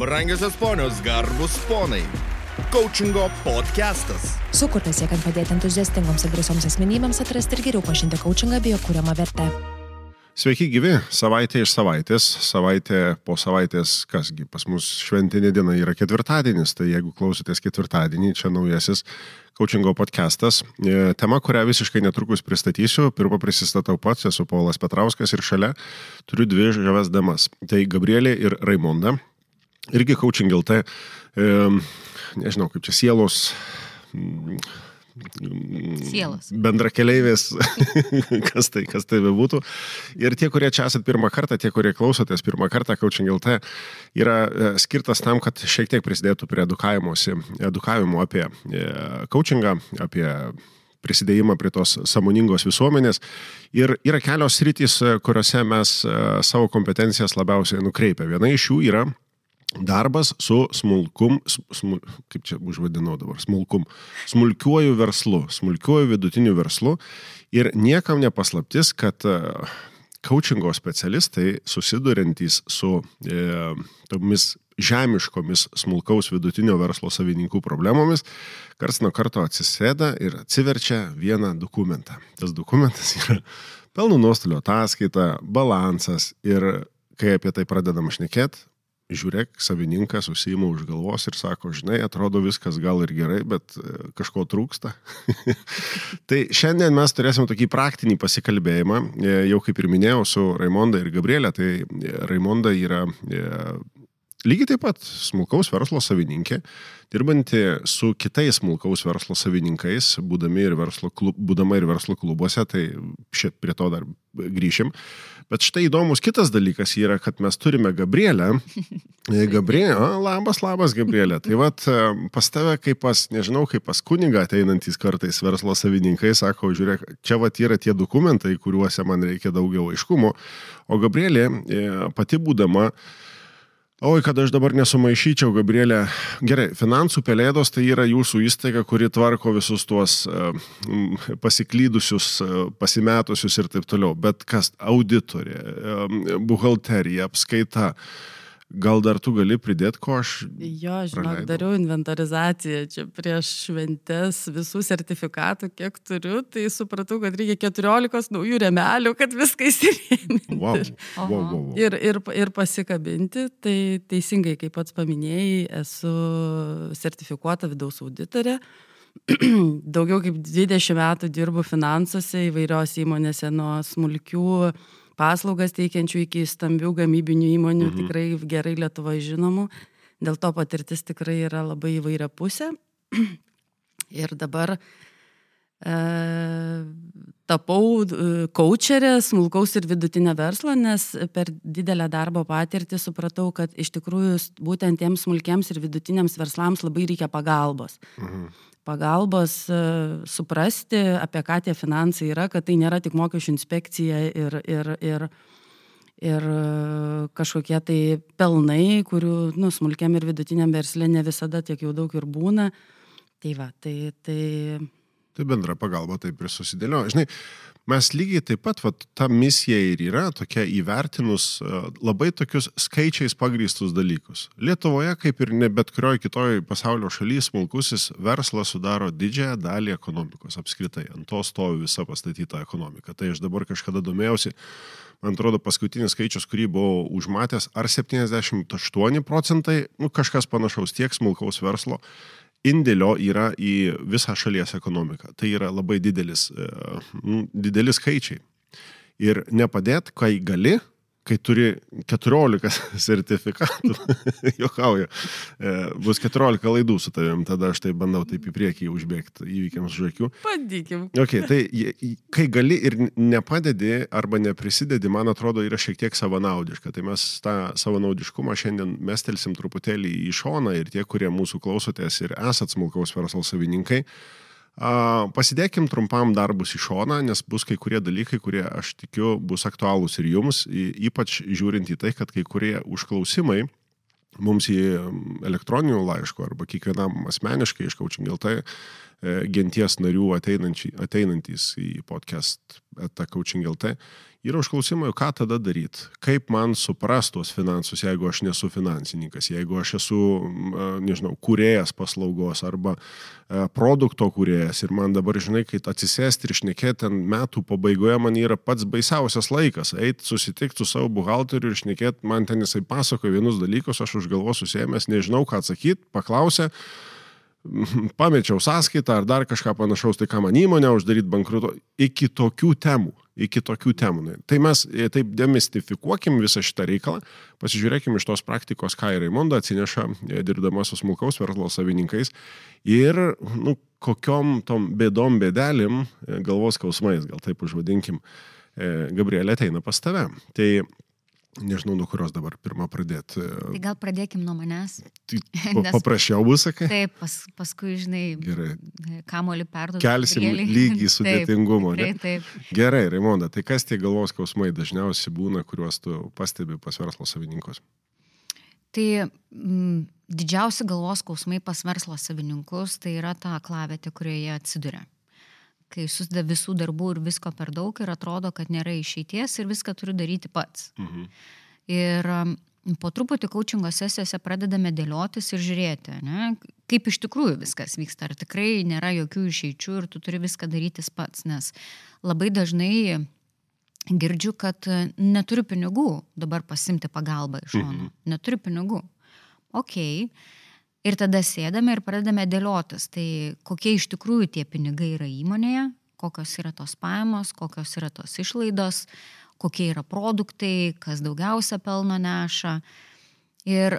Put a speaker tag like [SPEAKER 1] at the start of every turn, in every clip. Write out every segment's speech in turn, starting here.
[SPEAKER 1] Brangiosios ponios, garbus ponai. Coachingo podcastas.
[SPEAKER 2] Sukurtas siekiant padėti entuziastingoms ir drąsioms asmenybėms atrasti ir geriau pažinti coachingą bei jo kūriamą vertę.
[SPEAKER 3] Sveiki gyvi, savaitė iš savaitės, savaitė po savaitės, kasgi pas mus šventinė diena yra ketvirtadienis, tai jeigu klausotės ketvirtadienį, čia naujasis coachingo podcastas. E, tema, kurią visiškai netrukus pristatysiu, pirmą prisistatau pats, esu Paulas Petrauskas ir šalia turiu dvi žaves damas. Tai Gabrielė ir Raimonda, irgi coaching LT, e, nežinau kaip čia sielos
[SPEAKER 4] Sielos.
[SPEAKER 3] bendrakeleivės, kas tai, kas tai bebūtų. Ir tie, kurie čia esat pirmą kartą, tie, kurie klausotės pirmą kartą Coaching LT, yra e, skirtas tam, kad šiek tiek prisidėtų prie edukavimo apie e, coachingą, apie prisidėjimą prie tos samoningos visuomenės. Ir yra kelios rytis, kuriuose mes e, savo kompetencijas labiausiai nukreipia. Viena iš jų yra Darbas su smulkum, smul, kaip čia užvadinau dabar, smulkum, smulkiuoju verslu, smulkiuoju vidutiniu verslu. Ir niekam nepaslaptis, kad coachingo specialistai susidurintys su e, tomis žemiškomis smulkaus vidutinio verslo savininkų problemomis, kars nuo karto atsisėda ir atsiverčia vieną dokumentą. Tas dokumentas yra pelnų nuostolio ataskaita, balansas ir kai apie tai pradedam šnekėti, žiūrėk, savininkas užsima už galvos ir sako, žinai, atrodo viskas gal ir gerai, bet e, kažko trūksta. tai šiandien mes turėsim tokį praktinį pasikalbėjimą, e, jau kaip ir minėjau, su Raimonda ir Gabrielė. Tai e, Raimonda yra lygiai taip pat smulkaus verslo savininkė, dirbanti su kitais smulkaus verslo savininkais, būdami ir verslo, klub, būdama ir verslo klubuose, tai šit prie to dar grįšim. Bet štai įdomus kitas dalykas yra, kad mes turime Gabrielę. Gabrielė, labas, labas Gabrielė. Tai vad pas tave kaip pas, nežinau, kaip pas kunigą ateinantys kartais verslo savininkai sako, žiūrėk, čia vad yra tie dokumentai, kuriuose man reikia daugiau aiškumo. O Gabrielė e, pati būdama Oi, kad aš dabar nesumaišyčiau, Gabrielė. Gerai, finansų pelėdos tai yra jūsų įstaiga, kuri tvarko visus tuos uh, pasiklydusius, uh, pasimetusius ir taip toliau. Bet kas auditorė, uh, buhalterija, apskaita. Gal dar tu gali pridėti, ko aš.
[SPEAKER 4] Jo, žinok, dariau inventorizaciją čia prieš šventes visų sertifikatų, kiek turiu, tai supratau, kad reikia 14 naujų remelių, kad viską įsirėminti.
[SPEAKER 3] Wow. Wow, wow, wow.
[SPEAKER 4] Ir, ir, ir pasikabinti, tai teisingai, kaip pats paminėjai, esu sertifikuota vidaus auditorė. Daugiau kaip 20 metų dirbu finansuose įvairios įmonėse nuo smulkių paslaugas teikiančių iki stambių gamybinių įmonių, mhm. tikrai gerai Lietuvoje žinomų. Dėl to patirtis tikrai yra labai įvairia pusė. Ir dabar e, tapau kočerė e, smulkaus ir vidutinio verslo, nes per didelę darbo patirtį supratau, kad iš tikrųjų būtent tiems smulkiems ir vidutiniams verslams labai reikia pagalbos. Mhm pagalbos e, suprasti, apie ką tie finansai yra, kad tai nėra tik mokesčių inspekcija ir, ir, ir, ir e, kažkokie tai pelnai, kurių nu, smulkiam ir vidutiniam verslė ne visada tiek jau daug ir būna. Tai va, tai. Tai,
[SPEAKER 3] tai bendra pagalba taip ir susidėlioja. Žinai, mes lygiai taip pat, va, ta misija ir yra tokia įvertinus e, labai tokius skaičiais pagrįstus dalykus. Lietuvoje, kaip ir ne bet kurioje kitoje pasaulio šalyje, smulkusis verslas sudaro didžiąją dalį ekonomikos apskritai. Ant to stovi visa pastatyta ekonomika. Tai aš dabar kažkada domėjausi, man atrodo, paskutinis skaičius, kurį buvau užmatęs, ar 78 procentai, nu kažkas panašaus tiek smulkaus verslo indėlio yra į visą šalies ekonomiką. Tai yra labai didelis, e, nu, didelis skaičiai. Ir nepadėt, kai gali, kai turi 14 sertifikatų, jokauju, e, bus 14 laidų su tavim, tada aš tai bandau taip į priekį užbėgti įvykiams žakių.
[SPEAKER 4] Bandykim.
[SPEAKER 3] Okay, tai kai gali ir nepadedi arba neprisidedi, man atrodo, yra šiek tiek savanaudiška. Tai mes tą savanaudiškumą šiandien mestelsim truputėlį į šoną ir tie, kurie mūsų klausotės ir esat smulkaus verslo savininkai, Pasidėkim trumpam darbus į šoną, nes bus kai kurie dalykai, kurie aš tikiu bus aktualūs ir jums, ypač žiūrint į tai, kad kai kurie užklausimai mums į elektroninių laiškų arba kiekvienam asmeniškai iš Coaching.lt e, genties narių ateinantys į podcast tą Coaching.lt Yra užklausimai, ką tada daryti, kaip man supras tuos finansus, jeigu aš nesu finansininkas, jeigu aš esu, nežinau, kuriejas paslaugos arba produkto kuriejas ir man dabar, žinai, kai atsisėsti ir šnekėti ten metų pabaigoje, man yra pats baisiausias laikas, eiti susitikti su savo buhalteriu ir šnekėti, man ten jisai pasakoja vienus dalykus, aš už galvos susėmęs, nežinau ką atsakyti, paklausė pamečiau sąskaitą ar dar kažką panašaus, tai ką man įmonė uždaryti bankruto, iki tokių temų, iki tokių temų. Tai mes e, taip demistifikuokim visą šitą reikalą, pasižiūrėkim iš tos praktikos, ką ir Raimonda atsineša, e, dirbdama su smulkaus verslo savininkais ir nu, kokiom tom bėdom bėdelim, e, galvos skausmais, gal taip užvadinkim, Gabrielė ateina pas tave. Tai Nežinau, nuo kurios dabar pirmą pradėti.
[SPEAKER 5] Tai gal pradėkim nuo manęs.
[SPEAKER 3] Tai Nes, paprasčiau bus, sakai?
[SPEAKER 5] Taip, pas, paskui, žinai,
[SPEAKER 3] Gerai.
[SPEAKER 5] kamolį perduoti.
[SPEAKER 3] Kelsim lygį sudėtingumo.
[SPEAKER 5] Taip, taip, taip.
[SPEAKER 3] Gerai, Raimonda, tai kas tie galvos skausmai dažniausiai būna, kuriuos tu pastebi pas verslo savininkus?
[SPEAKER 5] Tai m, mm, didžiausi galvos skausmai pas verslo savininkus tai yra ta klavietė, kurioje atsiduria kai susideda visų darbų ir visko per daug ir atrodo, kad nėra išeities ir viską turiu daryti pats. Mhm. Ir um, po truputį coachingo sesijose pradedame dėliotis ir žiūrėti, ne, kaip iš tikrųjų viskas vyksta, ar tikrai nėra jokių išeičių ir tu turi viską darytis pats, nes labai dažnai girdžiu, kad neturiu pinigų dabar pasimti pagalbą iš šono. Mhm. Neturiu pinigų. Ok, Ir tada sėdame ir pradedame dėliotis, tai kokie iš tikrųjų tie pinigai yra įmonėje, kokios yra tos pajamos, kokios yra tos išlaidos, kokie yra produktai, kas daugiausia pelno neša. Ir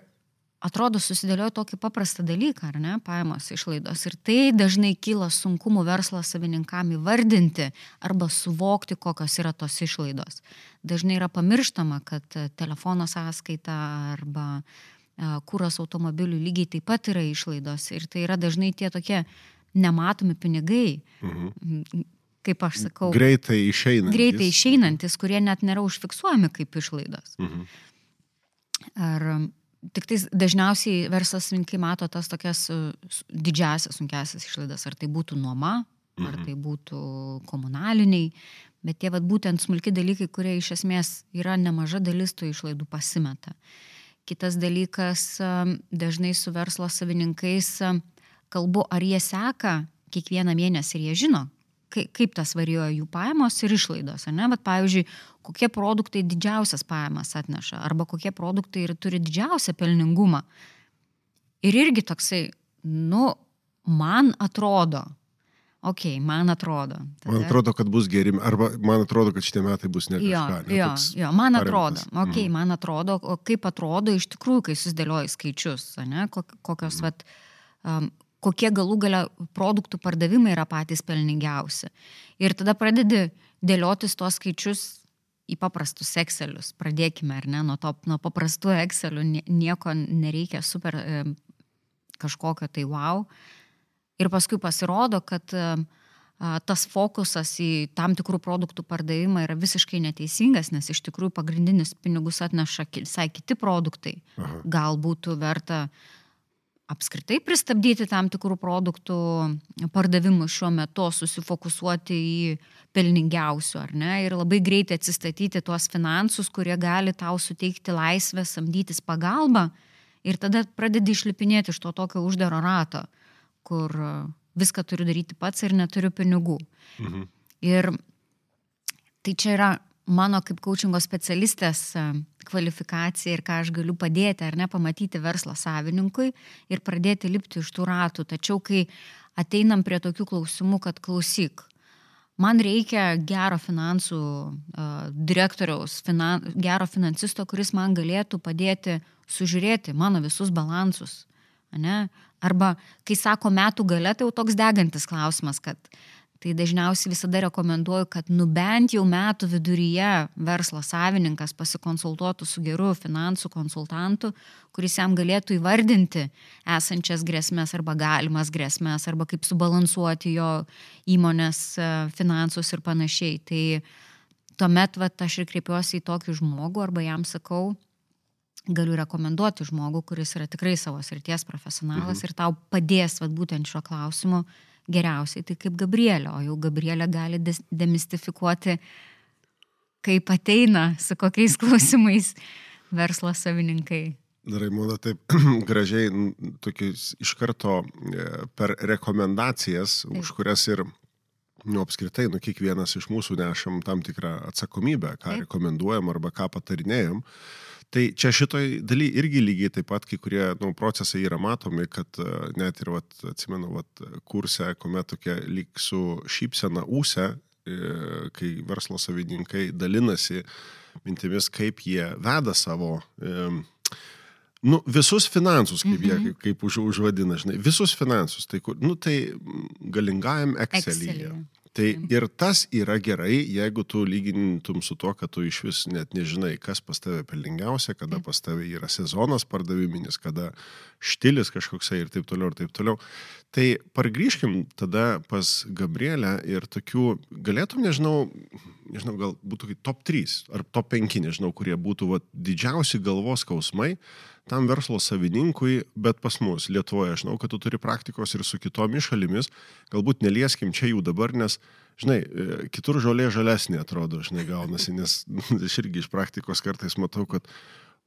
[SPEAKER 5] atrodo susidėlioja tokį paprastą dalyką, ar ne, pajamos išlaidos. Ir tai dažnai kyla sunkumų verslo savininkam įvardinti arba suvokti, kokios yra tos išlaidos. Dažnai yra pamirštama, kad telefono sąskaita arba kūros automobilių lygiai taip pat yra išlaidos ir tai yra dažnai tie tokie nematomi pinigai. Mhm. Kaip aš sakau.
[SPEAKER 3] Greitai išeinantis.
[SPEAKER 5] Greitai išeinantis, kurie net nėra užfiksuojami kaip išlaidos. Mhm. Ar tik tais dažniausiai verslas vinkai mato tas tokias didžiasias, sunkiasias išlaidas, ar tai būtų nuoma, mhm. ar tai būtų komunaliniai, bet tie vat, būtent smulki dalykai, kurie iš esmės yra nemaža dalis tų išlaidų pasimeta. Uh, Kitas dalykas, dažnai su verslo savininkais kalbu, ar jie seka kiekvieną mėnesį ir jie žino, kaip tas varijuoja jų pajamos ir išlaidos. Ne? Bet, pavyzdžiui, kokie produktai didžiausias pajamas atneša, arba kokie produktai ir turi didžiausią pelningumą. Ir irgi toksai, nu, man atrodo, Ok, man atrodo. Tada...
[SPEAKER 3] Man atrodo, kad bus geri, arba man atrodo, kad šitie metai bus ne kažką.
[SPEAKER 5] Jo, ne, jo, jo, man atrodo. Ok, mm. man atrodo, o kaip atrodo iš tikrųjų, kai susidėlioji skaičius, ne, kokios, mm. vat, um, kokie galų gale produktų pardavimai yra patys pelningiausi. Ir tada pradedi dėliotis tuos skaičius į paprastus Excelius. Pradėkime, ar ne, nuo, to, nuo paprastų Excelių, nieko nereikia super kažkokio tai wow Ir paskui pasirodo, kad tas fokusas į tam tikrų produktų pardavimą yra visiškai neteisingas, nes iš tikrųjų pagrindinius pinigus atneša visai kiti produktai. Aha. Gal būtų verta apskritai pristabdyti tam tikrų produktų pardavimus šiuo metu, susifokusuoti į pelningiausių, ar ne, ir labai greitai atsistatyti tuos finansus, kurie gali tau suteikti laisvę samdytis pagalbą ir tada pradedi išlipinėti iš to tokio uždaro rato kur e, viską turiu daryti pats ir neturiu pinigų. Mhm. Ir tai čia yra mano kaip coachingo specialistės e, kvalifikacija ir ką aš galiu padėti ar ne pamatyti verslo savininkui ir pradėti lipti iš tų ratų. Tačiau kai ateinam prie tokių klausimų, kad klausyk, man reikia gero finansų uh, direktoriaus, finan, gero finansisto, kuris man galėtų padėti sužiūrėti mano visus balansus. Ne? Arba kai sako metų gale, tai jau toks degantis klausimas, kad tai dažniausiai visada rekomenduoju, kad nu bent jau metų viduryje verslo savininkas pasikonsultuotų su geru finansų konsultantu, kuris jam galėtų įvardinti esančias grėsmės arba galimas grėsmės, arba kaip subalansuoti jo įmonės e, finansus ir panašiai. Tai tuomet vat, aš ir kreipiuosi į tokį žmogų arba jam sakau, galiu rekomenduoti žmogų, kuris yra tikrai savo srities profesionalas mhm. ir tau padės vat, būtent šiuo klausimu geriausiai, tai kaip Gabrielė, o jau Gabrielė gali demistifikuoti kaip ateina, su kokiais klausimais verslo savininkai.
[SPEAKER 3] Raimona taip gražiai tokiais iš karto e, per rekomendacijas, taip. už kurias ir, nu, apskritai, nu, kiekvienas iš mūsų nešam tam tikrą atsakomybę, ką taip. rekomenduojam arba ką patarinėjom. Tai čia šitoj daly irgi lygiai taip pat kai kurie nu, procesai yra matomi, kad e, net ir, vat, atsimenu, vat, kursę, kuomet tokia lyg su šypsena ūse, e, kai verslo savininkai dalinasi mintimis, kaip jie veda savo Nu, visus finansus, kaip jie, mhm. kaip, kaip už, užvadina, žinai, visus finansus, tai, kur, nu, tai galingajam Excelyje. Tai mhm. ir tas yra gerai, jeigu tu lygintum su tuo, kad tu iš vis net nežinai, kas pas tave pelningiausia, kada pas tave yra sezonas pardaviminis, kada štilis kažkoksai ir taip toliau, ir taip toliau. Tai pargrįžkim tada pas Gabrielę ir tokių, galėtum, nežinau, nežinau, gal būtų top 3 ar top 5, nežinau, kurie būtų va, didžiausi galvos skausmai tam verslo savininkui, bet pas mus Lietuvoje, aš žinau, kad tu turi praktikos ir su kitomis šalimis, galbūt nelieskim čia jų dabar, nes, žinai, e, kitur žolė žalesnė atrodo, žinai, gaunasi, nes aš irgi iš praktikos kartais matau, kad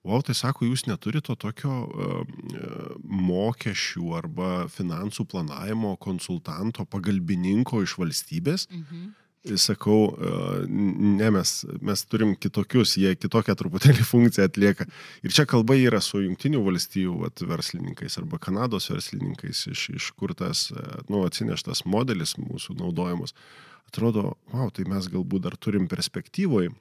[SPEAKER 3] O tai sako, jūs neturite to tokio uh, mokesčių arba finansų planavimo konsultanto, pagalbininko iš valstybės. Mhm sakau, ne mes, mes turim kitokius, jie kitokią truputėlį funkciją atlieka. Ir čia kalba yra su jungtinių valstybių vat, verslininkais arba Kanados verslininkais, iš, iš kur tas e, nu, atsineštas modelis mūsų naudojamas. Atrodo, wow, tai mes galbūt dar turim perspektyvoje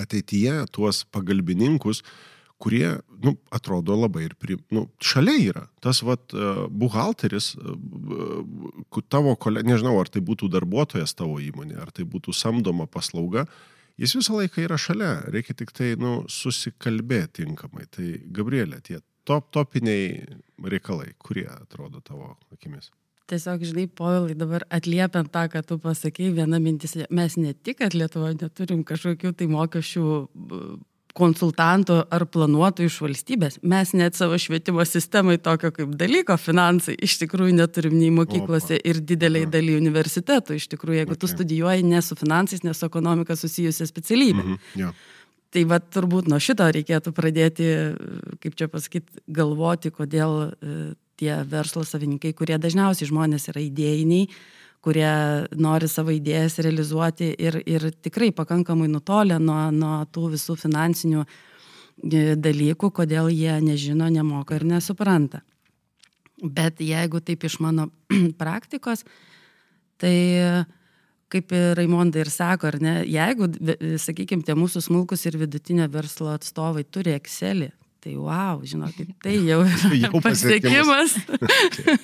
[SPEAKER 3] ateityje tuos pagalbininkus, uh, kurie, nu, atrodo labai ir, pri, nu, šalia yra. Tas, vat, uh, buhalteris, uh, tavo kolegė, nežinau, ar tai būtų darbuotojas tavo įmonė, ar tai būtų samdoma paslauga, jis visą laiką yra šalia, reikia tik tai, nu, susikalbėti tinkamai. Tai, Gabrielė, tie top, topiniai reikalai, kurie atrodo tavo akimis?
[SPEAKER 4] Tiesiog, žinai, povilai, dabar atliepiant tą, ką tu pasakėjai, viena mintis, mes ne tik, kad Lietuvoje neturim kažkokių tai mokesčių konsultantų ar planuotojų iš valstybės. Mes net savo švietimo sistemai tokio kaip dalyko finansai iš tikrųjų neturim nei mokyklose ir dideliai daly universitetų. Iš tikrųjų, jeigu okay. tu studijuoji ne su finansais, ne su ekonomika susijusią specialybę. -hmm. yeah. Tai va turbūt nuo šito reikėtų pradėti, kaip čia pasakyti, galvoti, kodėl e, tie verslo savininkai, kurie dažniausiai žmonės yra idėjiniai, kurie nori savo idėjas realizuoti ir, ir tikrai pakankamai nutolę nuo, nuo tų visų finansinių e, dalykų, kodėl jie nežino, nemoka ir nesupranta. Bet jeigu taip iš mano praktikos, tai kaip ir Raimondai ir sako, ar ne, jeigu, sakykime, tie mūsų smulkus ir vidutinio verslo atstovai turi Excelį, tai wow, žinokit, tai jau yra jau pasiekimas.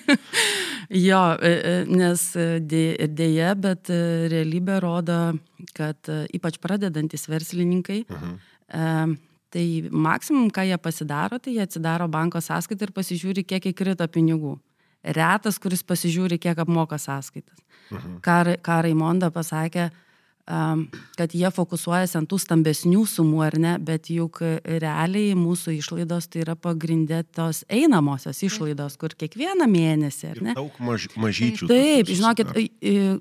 [SPEAKER 4] jo, e, e, nes dėja, bet e, realybė rodo, kad ypač pradedantis verslininkai, uh mhm. -huh. tai maksimum, ką jie pasidaro, tai jie atsidaro banko sąskaitą ir pasižiūri, kiek įkrito pinigų. Retas, kuris pasižiūri, kiek apmoka sąskaitas. Uh mhm. -huh. Ką Raimonda pasakė, kad jie fokusuojasi ant tų stambesnių sumų ar ne, bet juk realiai mūsų išlaidos tai yra pagrindė tos einamosios išlaidos, kur kiekvieną mėnesį, ar ne?
[SPEAKER 3] Daug maž, mažyčių.
[SPEAKER 4] Taip, žinokit,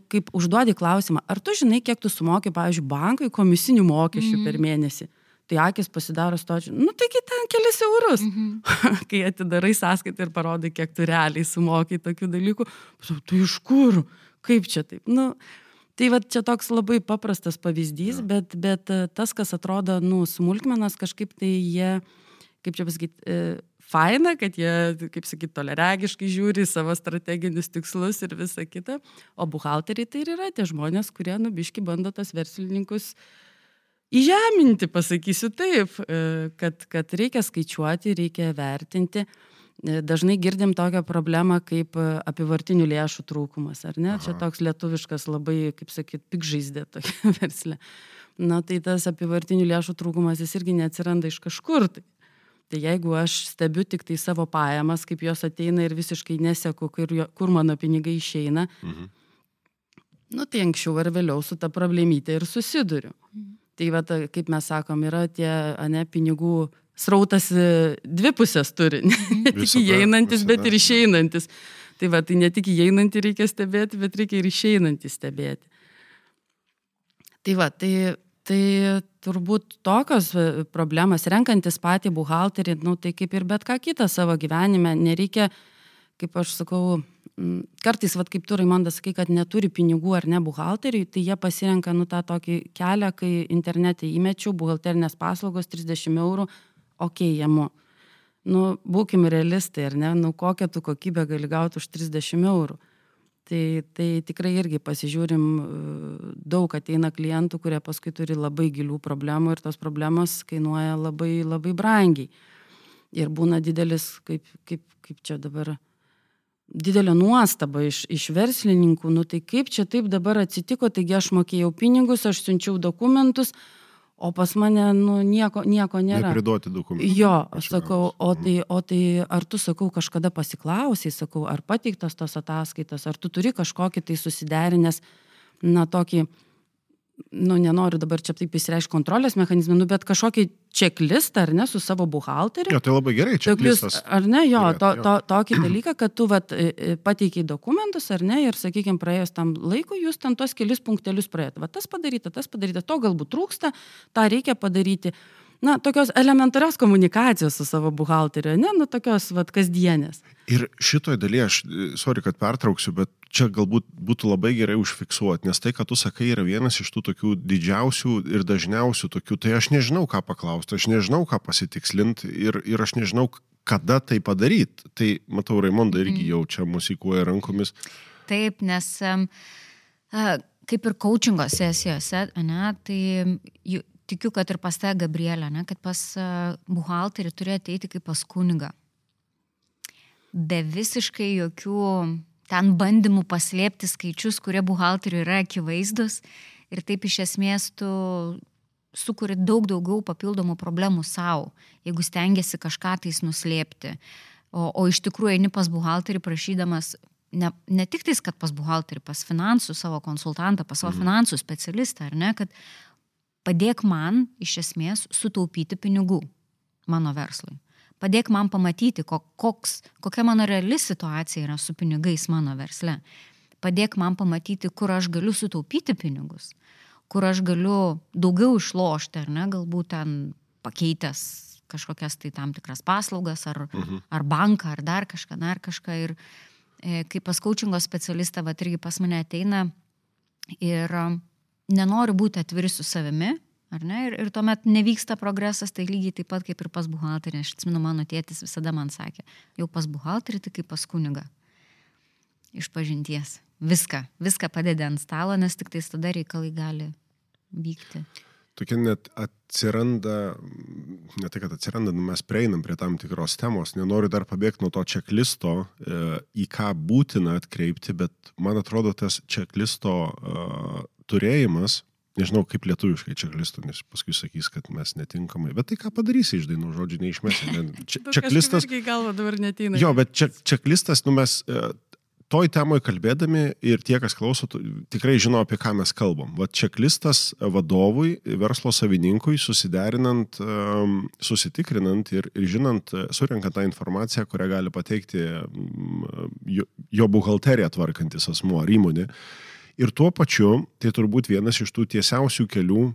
[SPEAKER 4] kaip užduodi klausimą, ar tu žinai, kiek tu sumoki, pavyzdžiui, bankui komisinių mokesčių mm. per mėnesį? Tai akis pasidaro stočiu, nu taigi ten kelis eurus. Mm -hmm. Kai atidarai sąskaitą ir parodai, kiek tu realiai sumokai tokių dalykų, tu iš kur, kaip čia taip? Nu, Tai va čia toks labai paprastas pavyzdys, ja. bet, bet e, tas, kas atrodo, nu, smulkmenas, kažkaip tai jie, kaip čia pasakyti, e, faina, kad jie, kaip sakyti, toleregiškai žiūri savo strateginius tikslus ir visa kita, o buhalteriai tai ir yra tie žmonės, kurie nubiški bando tas verslininkus įžeminti, pasakysiu taip, e, kad, kad reikia skaičiuoti, reikia vertinti. E, dažnai girdim tokią problemą kaip e, apivartinių lėšų trūkumas, ar ne? Aha. Čia toks lietuviškas labai, kaip sakyt, pikžaizdė tokia verslė. Na tai tas apivartinių lėšų trūkumas jis irgi neatsiranda iš kažkur. Tai. Tai jeigu aš stebiu tik tai savo pajamas, kaip jos ateina ir visiškai neseku, kur, kur mano pinigai išeina, mhm. nu tai anksčiau ar vėliau su ta problemytė ir susiduriu. Mhm. Tai va, kaip mes sakom, yra tie, ne, pinigų srautas e, dvi pusės turi, ne tik įeinantis, bet ir išeinantis. Tai va, tai ne tik įeinantį reikia stebėti, bet reikia ir išeinantį stebėti. Tai va, tai Tai turbūt tokios e, problemos, renkantis patį buhalterį, nu, tai kaip ir bet ką kitą savo gyvenime, nereikia, kaip aš sakau, kartais, vat, kaip tu, Raimondas, sakai, kad neturi pinigų ar ne buhalteriui, tai jie pasirenka, nu, tą tokį kelią, kai internete įmečiau buhalterinės paslaugos 30 eurų, okei, okay, jėmu. Nu, būkim realistai, ar ne, nu, kokią tu kokybę gali gauti už 30 eurų. Tai, tai tikrai irgi pasižiūrim, e, daug ateina klientų, kurie paskui turi labai gilių problemų ir tos problemos kainuoja labai, labai brangiai. Ir būna didelis, kaip, kaip, kaip čia dabar, didelė nuostaba iš, iš verslininkų, nu tai kaip čia taip dabar atsitiko, taigi aš mokėjau pinigus, aš siunčiau dokumentus, o pas mane nu, nieko, nieko nėra.
[SPEAKER 3] Priduoti dokumentus.
[SPEAKER 4] Jo, aš sakau, o tai, o tai ar tu, sakau, kažkada pasiklausiai, sakau, ar pateiktos tos ataskaitos, ar tu turi kažkokį tai susiderinęs, na, tokį, nu, nenoriu dabar čia taip įsireiškti kontrolės mechanizmą, nu, bet kažkokį čeklistą, ar ne, su savo buhalteriu.
[SPEAKER 3] Jo, tai labai gerai, čeklistas.
[SPEAKER 4] Ar ne, jo, to, to, tokį dalyką, kad tu vat, pateikiai dokumentus, ar ne, ir, sakykime, praėjus tam laikui, jūs ten tos kelis punktelius praėjot. Va tas padaryta, tas padaryta, to galbūt trūksta, tą reikia padaryti. Na, tokios elementarios komunikacijos su savo buhalteriu, ne, nu, tokios, vad, kasdienės.
[SPEAKER 3] Ir šitoj dalyje, aš, sorry, kad pertrauksiu, bet čia galbūt būtų labai gerai užfiksuoti, nes tai, ką tu sakai, yra vienas iš tų tokių didžiausių ir dažniausių tokių, tai aš nežinau, ką paklausti, aš nežinau, ką pasitikslinti ir, ir aš nežinau, kada tai padaryti. Tai, matau, Raimonda irgi mhm. jau čia musikuoja rankomis.
[SPEAKER 5] Taip, nes um, kaip ir coachingo sesijose, ne, tai tikiu, kad ir pas tą Gabrielę, ne, kad pas buhalterį turi ateiti kaip pas kunigą. Be visiškai jokių ten bandymų paslėpti skaičius, kurie buhalteriui yra akivaizdus ir taip iš esmės tu sukuri daug daugiau papildomų problemų savo, jeigu stengiasi kažką tais nuslėpti. O, o iš tikrųjų eini pas buhalterį prašydamas ne, ne tik tais, kad pas buhalterį, pas finansų savo konsultantą, pas savo mhm. finansų specialistą, ar ne, kad padėk man iš esmės sutaupyti pinigų mano verslui padėk man pamatyti, koks, kokia mano reali situacija yra su pinigais mano versle. Padėk man pamatyti, kur aš galiu sutaupyti pinigus, kur aš galiu daugiau išlošti, ar ne, galbūt ten pakeitęs kažkokias tai tam tikras paslaugas, ar, mhm. ar banką, ar dar kažką, dar kažką. Ir e, kaip pas coachingo specialistą, va irgi pas mane ateina ir nenori būti atviri su savimi, Ar ne? Ir, ir tuomet nevyksta progresas, tai lygiai taip pat kaip ir pas buhalterį. Aš atsimenu, mano tėtis visada man sakė, jau pas buhalterį tai kaip pas kuniga. Iš pažinties. Viską, viską padedė ant stalo, nes tik tais tada reikalai gali vykti.
[SPEAKER 3] Tokia net atsiranda, ne tai kad atsiranda, nu mes prieinam prie tam tikros temos, nenoriu dar pabėgti nuo to čeklisto, e, į ką būtina atkreipti, bet man atrodo tas čeklisto uh, turėjimas Nežinau, kaip lietuviškai čia klistų, nes paskui sakys, kad mes netinkamai. Bet tai ką padarysi iš dainų žodžių neišmesi. Čia,
[SPEAKER 4] dabar netina.
[SPEAKER 3] Jo, bet čia, čeklistas, nu mes e, toj temoje kalbėdami ir tie, kas klauso, tikrai žino, apie ką mes kalbam. Va čeklistas vadovui, verslo savininkui, susiderinant, susitikrinant ir, ir žinant, e, surinkant tą informaciją, kurią gali pateikti jo, jo buhalteriją tvarkantis asmuo ar įmonė. Ir tuo pačiu, tai turbūt vienas iš tų tiesiausių kelių,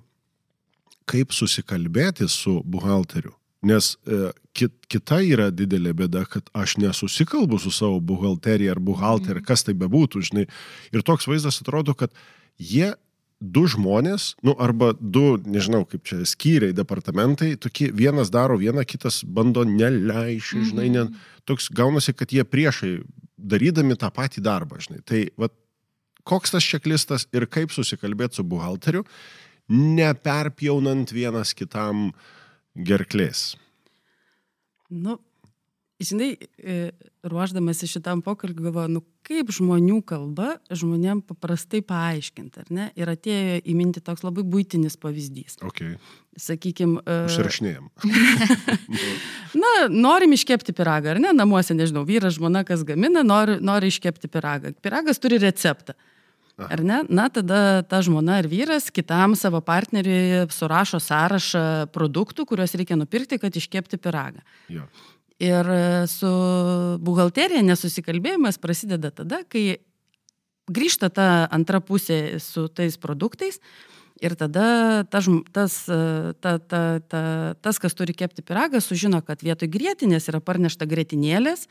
[SPEAKER 3] kaip susikalbėti su buhalteriu. Nes e, kit, kita yra didelė bėda, kad aš nesusikalbu su savo buhalterija ar buhalterė, mm. kas tai bebūtų, žinai. Ir toks vaizdas atrodo, kad jie du žmonės, nu arba du, nežinau, kaip čia skyriai, departamentai, tokie vienas daro vieną, kitas bando neleisti, žinai, ne, toks gaunasi, kad jie priešai darydami tą patį darbą, žinai. Tai vat, koks tas čeklistas ir kaip susikalbėti su buhalteriu, neperpjaunant vienas kitam gerklės.
[SPEAKER 4] Nu, žinai, e, ruoždamasi šitam pokalbį galvoju, nu kaip žmonių kalba žmonėm paprastai paaiškinti, ar ne? Ir atėjo į mintį toks labai būtinis pavyzdys.
[SPEAKER 3] Okay.
[SPEAKER 4] Sakykime.
[SPEAKER 3] Užsirašinėjom.
[SPEAKER 4] Na, norim iškepti piragą, ar ne? Namuose, nežinau, vyras, žmona, kas gamina, nori, nori iškepti piragą. Piragas turi receptą. Ar ne? Na, tada ta žmona ar vyras kitam savo partneriui surašo sąrašą produktų, kuriuos reikia nupirkti, kad iškepti piragą.
[SPEAKER 3] Jo.
[SPEAKER 4] Ir su buhalterija nesusikalbėjimas prasideda tada, kai grįžta ta antra pusė su tais produktais Ir tada tas, tas, ta, ta, ta, tas, kas turi kepti piragą, sužino, kad vietoj grėtinės yra parnešta grėtinėlės,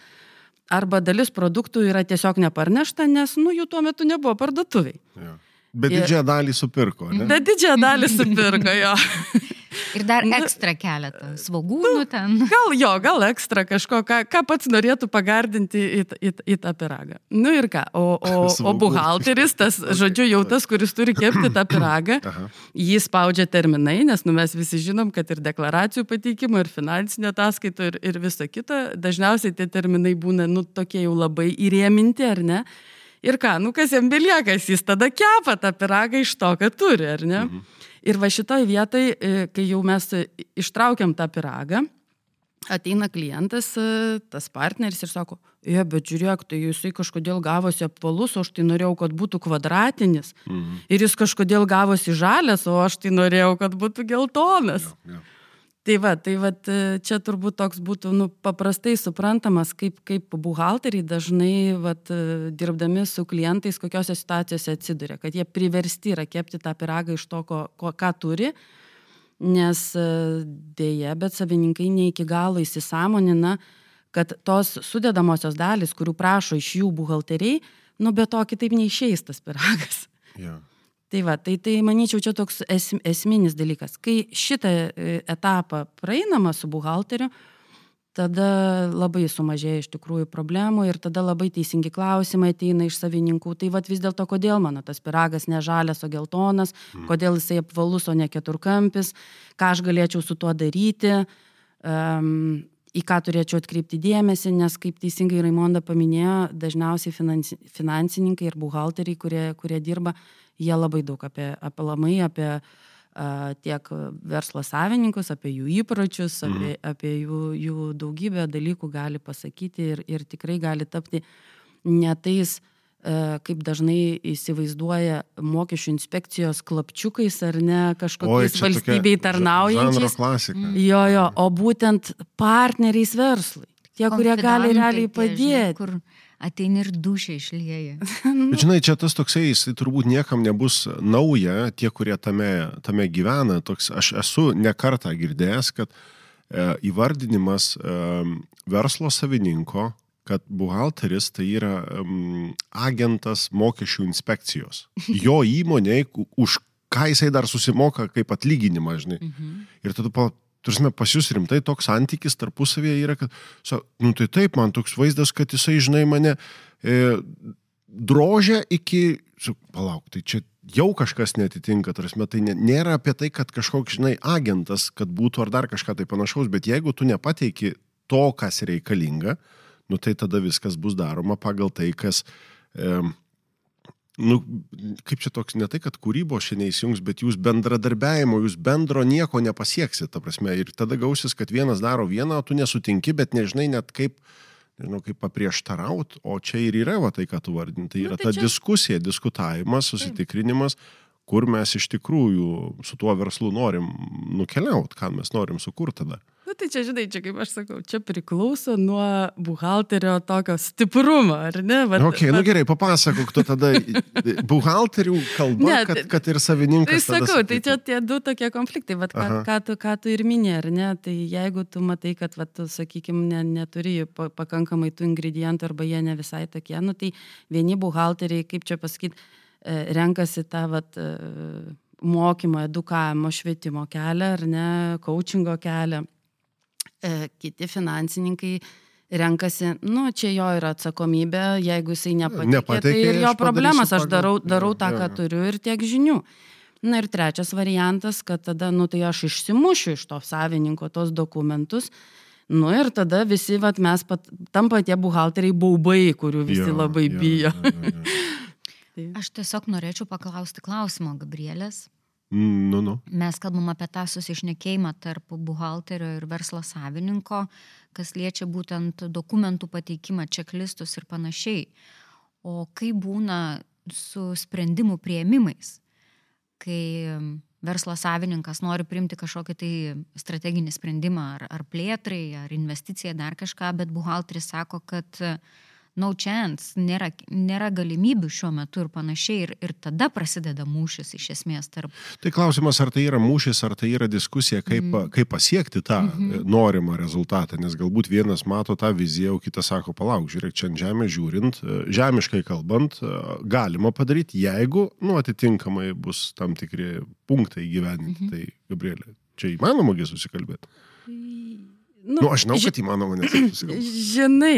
[SPEAKER 4] arba dalis produktų yra tiesiog neparnešta, nes nu, jų tuo metu nebuvo parduotuviai.
[SPEAKER 3] Ja. Bet didžiąją dalį supirko, ne?
[SPEAKER 4] Bet didžiąją dalį supirko, jo.
[SPEAKER 5] Ir dar ekstra keletą svagūnų ten.
[SPEAKER 4] Gal jo, gal ekstra kažko, ką, ką pats norėtų pagardinti į, į, į tą piragą. Nu ir ką, o, o, o buhalteris, tas, žodžiu, jau tas, kuris turi kepti tą piragą, jį spaudžia terminai, nes nu, mes visi žinom, kad ir deklaracijų pateikimo, ir finansinio ataskaito, ir, ir viso kito, dažniausiai tie terminai būna, nu, tokie jau labai įrėminti, ar ne? Ir ką, nu kas jam belieka, jis tada kepa tą piragą iš to, ką turi, ar ne? Mhm. Ir va šitoj vietoj, e, kai jau mes ištraukiam tą piragą, ateina klientas, e, tas partneris ir sako, je, bet žiūrėk, tai jisai kažkodėl gavosi apvalus, o aš tai norėjau, kad būtų kvadratinis. Mhm. Ir jis kažkodėl gavosi žalias, o aš tai norėjau, kad būtų geltonas. Ja, ja. Tai va, tai va, čia turbūt toks būtų nu, paprastai suprantamas, kaip, kaip buhalteriai dažnai va, dirbdami su klientais, kokiose situacijose atsiduria, kad jie priversti yra kepti tą piragą iš to, ko, ko, ką turi, nes dėje, bet savininkai ne iki galo įsisamonina, kad tos sudėdamosios dalis, kurių prašo iš jų buhalteriai, nu be to kitaip neišeis tas piragas. Yeah. Tai va, tai, tai manyčiau, čia toks es, esminis dalykas. Kai šitą e, etapą praeinama su buhalteriu, tada labai sumažėja iš tikrųjų problemų ir tada labai teisingi klausimai ateina iš savininkų. Tai vad vis dėlto, kodėl mano tas piragas ne žalias, o geltonas, mm. kodėl jisai apvalus, o ne keturkampis, ką aš galėčiau su tuo daryti, um, į ką turėčiau atkreipti dėmesį, nes kaip teisingai Raimonda paminėjo, dažniausiai finansi, finansininkai ir buhalteriai, kurie, kurie dirba, uh, jie labai daug apie aplamai, apie a, tiek verslo savininkus, apie jų įpročius, mhm. apie, apie jų, jų daugybę dalykų gali pasakyti ir, ir tikrai gali tapti netais, kaip dažnai įsivaizduoja mokesčių inspekcijos klapčiukais ar ne kažkokiais Oi, valstybei tarnaujančiais. Jo, jo, o būtent partneriais verslui. Tie, kurie gali realiai padėti. Kur
[SPEAKER 5] ateini ir dušė išlieja.
[SPEAKER 3] Bet žinai, čia tas toksai, jis turbūt niekam nebus nauja, tie, kurie tame, tame gyvena. Toks, aš esu nekartą girdėjęs, kad e, įvardinimas e, verslo savininko, kad buhalteris tai yra um, agentas mokesčių inspekcijos. Jo įmoniai, už ką jisai dar susimoka kaip atlyginimą, žinai. Mhm. Ir tada Turime pas jūs rimtai toks santykis tarpusavėje yra, kad, so, nu tai taip, man toks vaizdas, kad jisai, žinai, mane e, drožia iki, su, palauk, tai čia jau kažkas netitinka, tarsi, tai nėra apie tai, kad kažkoks, žinai, agentas, kad būtų ar dar kažką tai panašaus, bet jeigu tu nepateiki to, kas reikalinga, nu tai tada viskas bus daroma pagal tai, kas... E, nu, kaip čia toks, ne tai, kad kūrybos šiandien įsijungs, bet jūs bendradarbiajimo, jūs bendro nieko nepasieksit, ta prasme. Ir tada gausis, kad vienas daro vieną, o tu nesutinki, bet nežinai net kaip, nežinau, kaip paprieštaraut, o čia ir yra va, tai, ką tu vardinai. Tai yra nu, tai ta čia... diskusija, diskutavimas, susitikrinimas, kur mes iš tikrųjų su tuo verslu norim nukeliauti, ką mes norim sukurti tada.
[SPEAKER 4] Nu, tai čia, žinai, čia kaip aš sakau, čia priklauso nuo buhalterio tokio stiprumo, ar ne?
[SPEAKER 3] Vat, okay, vat... nu gerai, papasakok, tu tada buhalterių kalba, ne, kad, kad ir savininkas.
[SPEAKER 4] Tai sakau, tai čia tie du tokie konfliktai, vat, ką, ką, tu, ką tu ir minė, ar ne? Tai jeigu tu matai, kad, vat, tu, sakykime, ne, neturi pakankamai tų ingredientų arba jie ne visai tokie, nu tai vieni buhalteriai, kaip čia pasakyti, e, renkasi tą vat, e, mokymo, edukavimo, švietimo kelią, ar ne, coachingo kelią kiti finansininkai renkasi, nu, čia jo yra atsakomybė, jeigu jisai nepatikė, nepatikė tai ir jo problemas, aš darau, darau tą, ką turiu ir tiek žinių. Na ir trečias variantas, kad tada, nu tai aš išsimušiu iš to savininko tos dokumentus, nu ir tada visi, vat, mes pat, tampa tie buhalteriai baubai, kurių visi jo, labai jo, bijo. Jo, jo, jo.
[SPEAKER 5] Tai. Aš tiesiog norėčiau paklausti klausimo, Gabrielės.
[SPEAKER 3] Nu, nu.
[SPEAKER 5] Mes kalbam apie tą susišnekėjimą tarp buhalterio ir verslo savininko, kas liečia būtent dokumentų pateikimą, čeklistus ir panašiai. O kaip būna su sprendimų prieimimais, kai verslo savininkas nori priimti kažkokį tai strateginį sprendimą ar, ar plėtrai, ar investiciją, dar kažką, bet buhalteris sako, kad no chance, nėra, nėra galimybių šiuo metu ir panašiai. Ir, ir tada prasideda mūšis iš esmės tarp.
[SPEAKER 3] Tai klausimas, ar tai yra mūšis, ar tai yra diskusija, kaip, mm. kaip pasiekti tą mm -hmm. norimą rezultatą. Nes galbūt vienas mato tą viziją, o kitas sako, palauk, žiūrėk, čia ant žemės žiūrint, e, žemiškai kalbant, e, galima padaryti, jeigu, nu, atitinkamai bus tam tikri punktai gyveninti. Mm -hmm. Tai, Gabrielė, čia įmanogi susikalbėti? Nu, nu, aš žinau, kad įmanoma nesusikalbėti.
[SPEAKER 4] Žinai,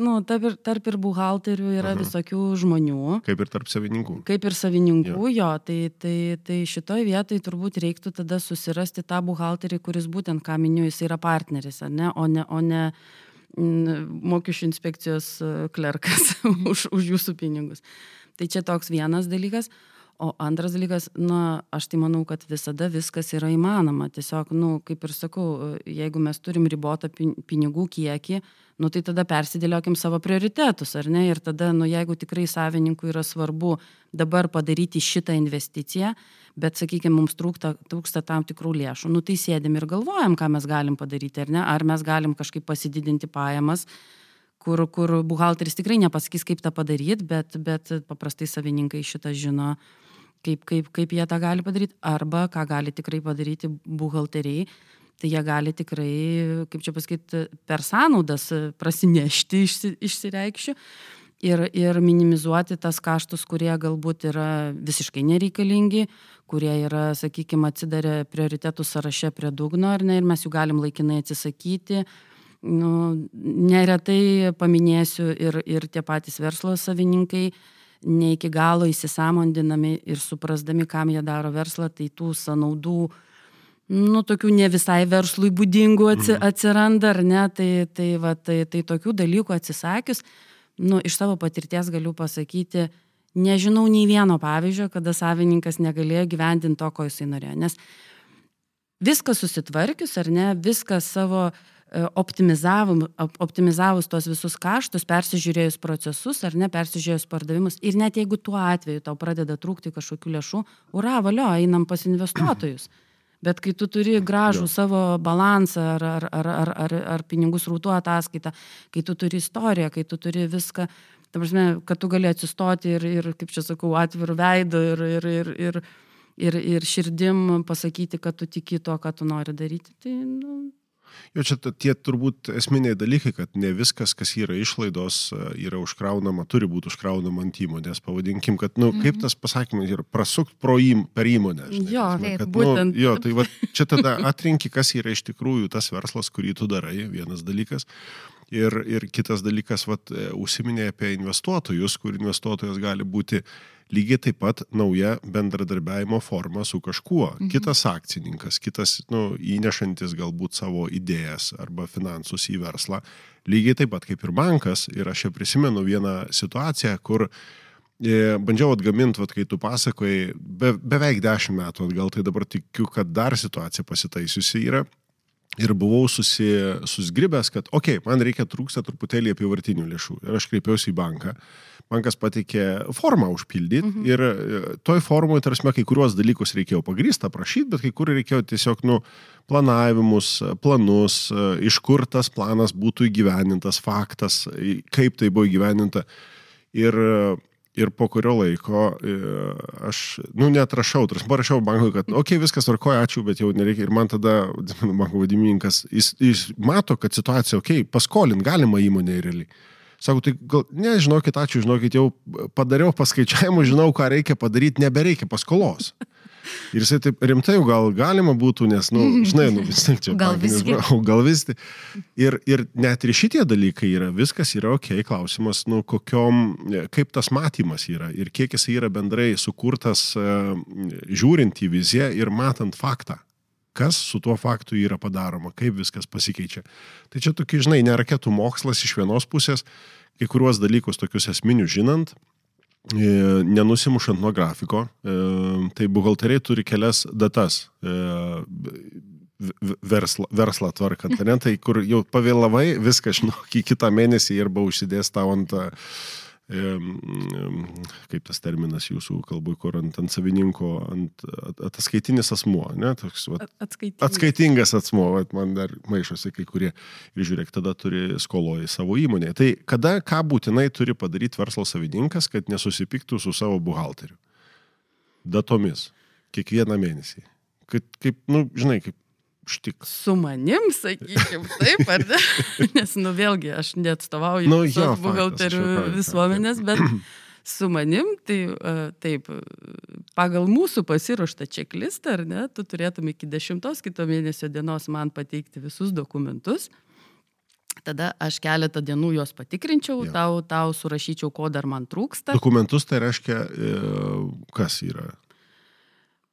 [SPEAKER 4] nu, tarp, ir, tarp ir buhalterių yra Aha. visokių žmonių.
[SPEAKER 3] Kaip ir tarp savininkų.
[SPEAKER 4] Kaip ir savininkų, jo, jo tai, tai, tai šitoj vietoj turbūt reiktų tada susirasti tą buhalterį, kuris būtent, ką miniu, jis yra partneris, ne? o ne, o ne mokesčių inspekcijos e, klerkas už, už jūsų pinigus. Tai čia toks vienas dalykas. O antras dalykas, na, aš tai manau, kad visada viskas yra įmanoma. Tiesiog, na, kaip ir sakau, jeigu mes turim ribotą pinigų kiekį, nu, tai tada persidėliokim savo prioritetus, ar ne? Ir tada, nu, jeigu tikrai savininkui yra svarbu dabar padaryti šitą investiciją, bet, sakykime, mums trūksta, trūksta tam tikrų lėšų, nu, tai sėdim ir galvojam, ką mes galim padaryti, ar ne? Ar mes galim kažkaip pasididinti pajamas, kur, kur buhalteris tikrai nepasakys, kaip tą padaryti, bet, bet paprastai savininkai šitą žino kaip, kaip, kaip jie tą gali padaryti, arba ką gali tikrai padaryti buhalteriai, tai jie gali tikrai, kaip čia pasakyti, per sąnaudas prasinešti, išsi, išsireikščių ir, ir minimizuoti tas kaštus, kurie galbūt yra visiškai nereikalingi, kurie yra, sakykime, atsidarę prioritetų sąraše prie dugno, ar ne, ir mes jų galim laikinai atsisakyti. Nu, neretai paminėsiu ir, ir tie patys verslo savininkai, ne iki galo įsisamondinami ir suprasdami, kam jie daro verslą, tai tų sąnaudų, nu, tokių ne visai verslui būdingų mhm. atsiranda, ar ne, tai, tai, va, tai, tai tokių dalykų atsisakius, nu, iš savo patirties galiu pasakyti, nežinau nei vieno pavyzdžio, kada savininkas negalėjo gyvendinti to, ko jisai norėjo. Nes viską susitvarkius, ar ne, viską savo uh, optimizavus tuos visus kaštus, persižiūrėjus procesus ar ne, persižiūrėjus pardavimus ir net jeigu tuo atveju tau pradeda trūkti kažkokių lėšų, ura, valio, einam pas investuotojus. Bet kai tu turi gražų jo. savo balansą ar, ar, ar, ar, ar, ar pinigų srautų ataskaitą, kai tu turi istoriją, kai tu turi viską, ta prasme, kad tu gali atsistoti ir, ir kaip čia sakau, atvirų veidų ir, ir, ir, ir, ir, ir širdim pasakyti, kad tu tiki to, ką tu nori daryti, tai nu,
[SPEAKER 3] Jo čia tie turbūt esminiai dalykai, kad ne viskas, kas yra išlaidos, e, yra užkraunama, turi būti užkraunama ant įmonės. Pavadinkim, kad, na, nu, mm -hmm. kaip tas pasakymas yra, prasukt pro įm, per įmonę. Žinai,
[SPEAKER 4] jo,
[SPEAKER 3] tasme,
[SPEAKER 4] taip, kad, nu, būtent.
[SPEAKER 3] Nu, jo, tai va, čia tada atrinki, kas yra iš tikrųjų tas verslas, kurį tu darai, vienas dalykas. Ir, ir kitas dalykas, vat, e, užsiminė apie investuotojus, kur investuotojas gali būti lygiai taip pat nauja bendradarbiavimo forma su kažkuo. Mhm. Kitas akcininkas, kitas nu, įnešantis galbūt savo idėjas arba finansus į verslą. Lygiai taip pat kaip ir bankas. Ir aš čia prisimenu vieną situaciją, kur e, bandžiau atgaminti, vat, kai tu pasakojai, be, beveik dešimt metų atgal, tai dabar tikiu, kad dar situacija pasitaisiusi yra. Ir buvau susi, susgribęs, kad, okei, okay, man reikia trūksta truputėlį apivartinių lėšų. Ir aš kreipiausi į banką bankas pateikė formą užpildyti mhm. ir e, toj formoje, tarsi, kai kuriuos dalykus reikėjo pagrįstą prašyti, bet kai kur reikėjo tiesiog, nu, planavimus, planus, e, iš kur tas planas būtų įgyvenintas, faktas, kaip tai buvo įgyveninta. Ir, ir po kurio laiko e, aš, nu, netrašau, parašiau bankui, kad, okei, okay, viskas tvarkoja, ačiū, bet jau nereikia. Ir man tada banko vadimininkas, jis, jis mato, kad situacija, okei, okay, paskolint galima įmonė realiai. Sako, tai gal, nežinokit, ačiū, žinokit, jau padariau paskaičiavimų, žinau, ką reikia padaryti, nebereikia paskolos. Ir jisai taip rimtai jau gal galima būtų, nes, na, nu, žinai, nu, vis tiek čia.
[SPEAKER 5] Gal visgi.
[SPEAKER 3] Gal visgi. Ir, ir net ir šitie dalykai yra, viskas yra ok, klausimas, nu, kokiom, kaip tas matymas yra ir kiek jis yra bendrai sukurtas, žiūrint į viziją ir matant faktą kas su tuo faktu yra padaroma, kaip viskas pasikeičia. Tai čia tokia, žinai, ne raketų mokslas iš vienos pusės, kai kuriuos dalykus tokius esminius žinant, e, nenusimušant nuo grafiko, e, tai buhalteriai turi kelias datas e, verslą, verslą tvarkant, ne? tai kur jau pavėlavai, viską žinok, į kitą mėnesį arba užsidės tau ant kaip tas terminas jūsų kalbui, kur ant, ant savininko, ant ataskaitinis asmuo, ne, toks va, atskaitingas. atskaitingas asmuo, va, man dar maišosi kai kurie ir žiūrėk, tada turi skoloji savo įmonėje. Tai kada, ką būtinai turi padaryti verslo savininkas, kad nesusipiktų su savo buhalteriu? Datomis, kiekvieną mėnesį. Kaip, kaip nu, žinai, kaip štik.
[SPEAKER 4] Su manim, sakykim, taip, ar ne? Nes, nu vėlgi, aš neatstovauju
[SPEAKER 3] nu,
[SPEAKER 4] jo, buhalterių visuomenės, bet su manim, tai taip, pagal mūsų pasiruoštą čeklistą, ar ne, tu turėtum iki dešimtos kito mėnesio dienos man pateikti visus dokumentus. Tada aš keletą dienų juos patikrinčiau, ja. tau, tau surašyčiau, ko dar man trūksta.
[SPEAKER 3] Dokumentus tai reiškia, e, kas yra?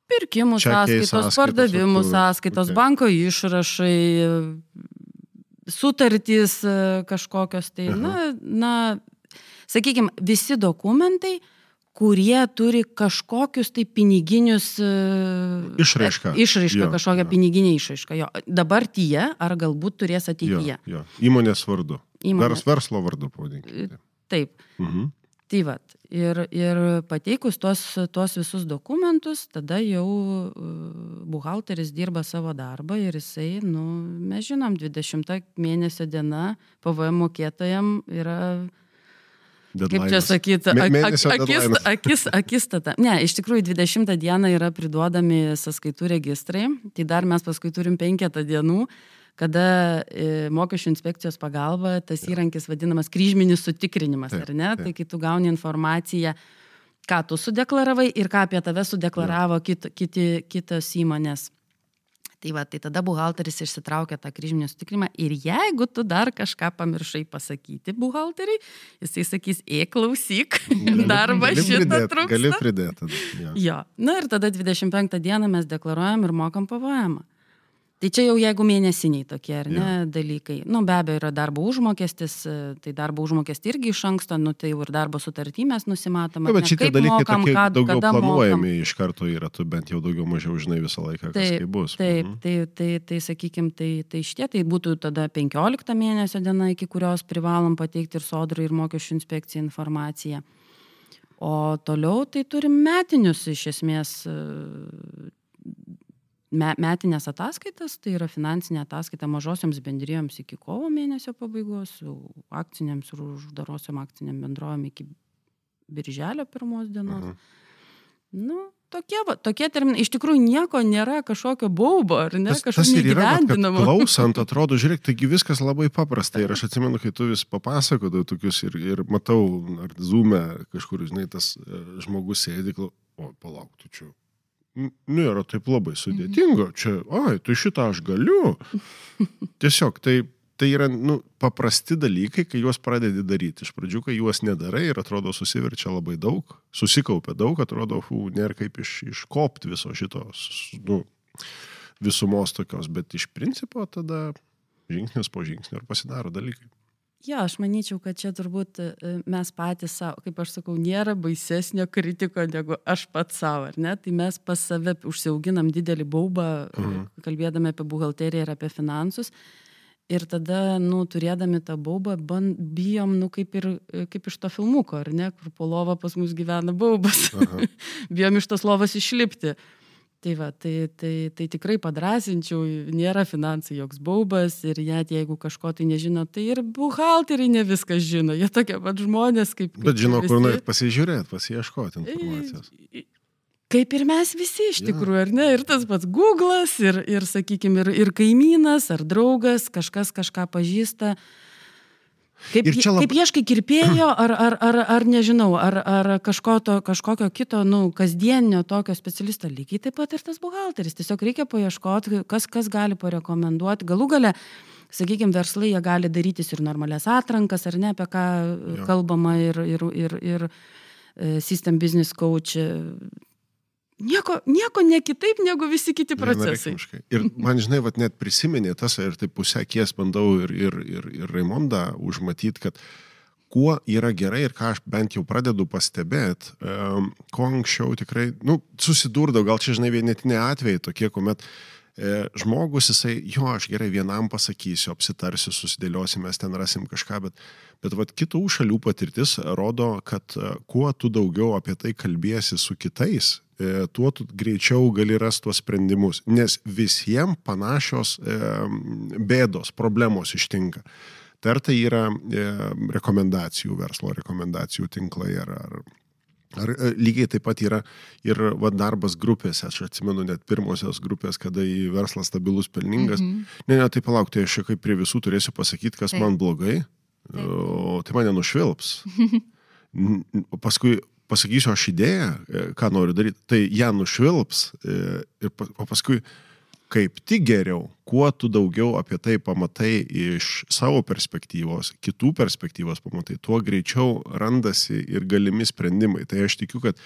[SPEAKER 4] Pirkimų sąskaitos, sąskaitos, pardavimų sąskaitos, okay. banko išrašai, sutartys e, kažkokios. Tai, Aha. na, na, sakykime, visi dokumentai, kurie turi kažkokius tai piniginius...
[SPEAKER 3] E, išraišką.
[SPEAKER 4] Išraišką, kažkokią jo. piniginę išraišką. Jo. Dabar tie, ar galbūt turės ateityje.
[SPEAKER 3] Jo, jo. Įmonės vardu. Įmonės. Vers, verslo vardu, pavadinkime.
[SPEAKER 4] Taip. Mhm. Tai vad, ir, ir pateikus tuos, tuos visus dokumentus, tada jau e, buhalteris dirba savo darbą ir jisai, nu, mes žinom, 20 mėnesio diena PVM mokėtojam yra Deadline'as. Kaip čia sakyti, ak, ak, akis, akis, akistata. Ne, iš tikrųjų 20 dieną yra priduodami sąskaitų registrai, tai dar mes paskui turim penketą dienų, kada e, mokesčių inspekcijos pagalba tas įrankis vadinamas kryžminis sutikrinimas, ar ne? Tai kai tu gauni informaciją, ką tu sudeklaravai ir ką apie tave sudeklaravo kit, kiti, kitos įmonės. Tai va, tai tada buhalteris išsitraukia tą kryžminį sutikrimą ir jeigu tu dar kažką pamiršai pasakyti buhalteriai, jisai sakys, e klausyk, darbą šitą trūksta.
[SPEAKER 3] Gali pridėti.
[SPEAKER 4] Jo. jo. Na ir tada 25 dieną mes deklaruojam ir mokam pavojamą. Tai čia jau jeigu mėnesiniai tokie, ar ne, ja. dalykai. Nu, be abejo, yra darbo užmokestis, tai darbo užmokestį irgi iš anksto, nu, tai jau ir darbo sutartį mes nusimatome.
[SPEAKER 3] Ja, bet šitie dalykai mokam, tokie, kad, daugiau planuojami mokam. iš karto yra, tu bent jau daugiau mažiau žinai visą laiką, kas taip, tai bus.
[SPEAKER 4] Taip, mhm. tai, tai, tai, tai sakykime, tai, tai šitie, tai būtų tada 15 mėnesio diena, iki kurios privalom pateikti ir sodrai, ir mokesčių inspekcijai informaciją. O toliau tai turim metinius iš esmės me, metinės ataskaitas, tai yra finansinė ataskaita mažosioms bendrijoms iki kovo mėnesio pabaigos, akcinėms ir uždarosiom akciniam bendrovėm iki birželio pirmos dienos. Mhm. Nu, tokie, va, tokie terminai, iš tikrųjų nieko nėra kažkokio baubo, ar ne,
[SPEAKER 3] kažkokio neįgyvendinamo. Klausant, atrodo, žiūrėk, taigi viskas labai paprasta ir aš atsimenu, kai tu vis papasakodavai tokius ir, ir matau, ar zoom'e kažkur, žinai, tas e, žmogus sėdi, o palauk, tu čia nėra taip labai sudėtinga. Čia, oi, tu šitą aš galiu. Tiesiog tai, tai yra nu, paprasti dalykai, kai juos pradedi daryti. Iš pradžių, kai juos nedarai ir atrodo susiverčia labai daug, susikaupia daug, atrodo, fu, nėra kaip iš, iškopti viso šitos nu, visumos tokios, bet iš principo tada žingsnis po žingsnio ir pasidaro dalykai.
[SPEAKER 4] Jo, aš manyčiau, kad čia turbūt e, mes patys savo, kaip aš sakau, nėra baisesnio kritiko negu aš pats savo, ar ne? Tai mes pas save užsiauginam didelį baubą, mhm. kalbėdami apie buhalteriją ir apie finansus. Ir tada, nu, turėdami tą baubą, band, bijom, nu, kaip ir kaip iš to filmuko, ar ne, kur po lova pas mus gyvena baubas. bijom iš tos lovos išlipti. Tai va, tai, tai, tai tikrai padrasinčiau, nėra finansai joks baubas ir net jeigu kažko tai nežino, tai ir buhalteriai ne viską žino, jie tokie pat žmonės kaip... kaip
[SPEAKER 3] Bet žino, visi. kur nuėti pasižiūrėti, pasieškoti informacijos.
[SPEAKER 4] Kaip ir mes visi iš tikrųjų, ar ne? Ir tas pats Google'as, ir, ir sakykime, ir, ir kaimynas, ar draugas, kažkas kažką pažįsta. Uh, Kaip, lab... kaip ieškai kirpėjo, ar, ar, ar, ar nežinau, ar, ar kažko to, kažkokio kito, nu, kasdienio tokio specialisto, lygiai taip pat ir tas buhalteris. Tiesiog reikia paieškoti, kas, kas gali parekomenduoti. Galų gale, sakykime, verslai jie gali darytis ir normalias atrankas, ar ne, apie ką jo. kalbama ir, ir, ir, ir e, System Business Coach Nieko, nieko ne kitaip negu visi kiti procesai.
[SPEAKER 3] Ir man, žinai, vat, net prisiminė tas, ir taip pusę kies bandau ir, ir, ir, ir Raimondą užmatyti, kad kuo yra gerai ir ką aš bent jau pradedu pastebėti, um, kuo anksčiau tikrai, nu, susidurdau, gal čia, žinai, vienetiniai atvejai tokie, kuomet E, žmogus, jisai, jo, aš gerai vienam pasakysiu, apsitarsiu, susidėliosime, mes ten rasim kažką, bet, bet vat, kitų šalių patirtis rodo, kad e, kuo tu daugiau apie tai kalbėsi su kitais, tuo tu greičiau gali rasti tuos sprendimus, nes visiems panašios bėdos, problemos ištinka. Tai ar tai yra rekomendacijų, verslo rekomendacijų tinklai, ar, ar Ar e, lygiai taip pat yra ir va, darbas grupėse, aš atsimenu net pirmosios grupės, kada į verslas stabilus, pelningas. Mm -hmm. Ne, ne, tai palauk, tai aš kaip prie visų turėsiu pasakyti, kas taip. man blogai, taip. o tai mane nušvilps. o paskui pasakysiu aš idėją, e, ką noriu daryti, tai ją nušvilps, e, ir, o paskui kaip tik geriau, kuo tu daugiau apie tai pamatai iš savo perspektyvos, kitų perspektyvos pamatai, tuo greičiau randasi ir galimi sprendimai. Tai aš tikiu, kad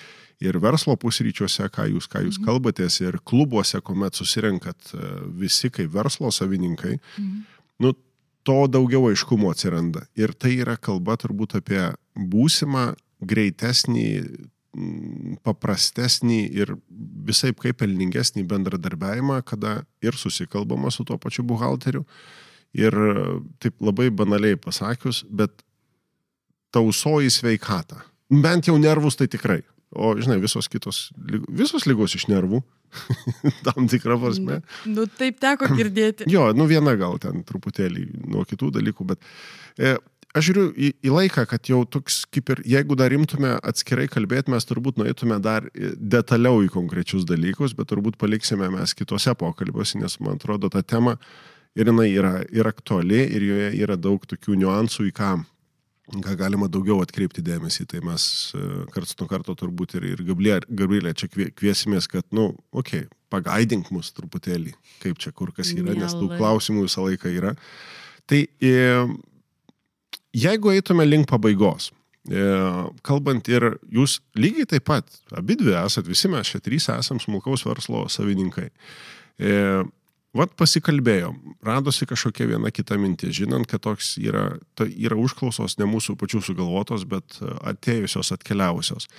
[SPEAKER 3] ir verslo pusryčiuose, ką jūs, ką jūs mhm. kalbatės, ir klubuose, kuomet susirenkat e, visi kaip verslo savininkai, mhm. nu, to daugiau aiškumo atsiranda. Ir tai yra kalba turbūt apie būsimą greitesnį paprastesnį ir visai kaip pelningesnį bendradarbiavimą, kada ir susikalbama su tuo pačiu buhalteriu. Ir taip labai banaliai pasakius, bet tausoji sveikatą. Bent jau nervus tai tikrai. O, žinai, visos kitos, visos lygos iš nervų, tam tikrą prasme.
[SPEAKER 4] Nu, nu, taip teko girdėti.
[SPEAKER 3] jo, nu viena gal ten truputėlį nuo kitų dalykų, bet e, aš žiūriu į, į laiką, kad jau toks kaip ir, jeigu dar imtume atskirai kalbėti, mes turbūt nueitume dar detaliau į konkrečius dalykus, bet turbūt paliksime mes kitose pokalbiuose, nes man atrodo ta tema ir jinai yra ir aktuali, ir joje yra daug tokių niuansų, į ką, ką galima daugiau atkreipti dėmesį. Tai mes e, karts nuo karto turbūt ir, ir Gabrielė čia kviesimės, kad, nu, okei, okay, pagaidink mus truputėlį, kaip čia kur kas yra, nes tų klausimų visą laiką yra. Tai e, jeigu eitume link pabaigos, e, kalbant ir jūs lygiai taip pat, abi dvi esat, visi mes čia trys esam smulkaus verslo savininkai. E, vat pasikalbėjom, radosi kažkokia viena kita mintis, žinant, kad toks yra, tai yra užklausos ne mūsų pačių sugalvotos, bet atėjusios, atkeliavusios.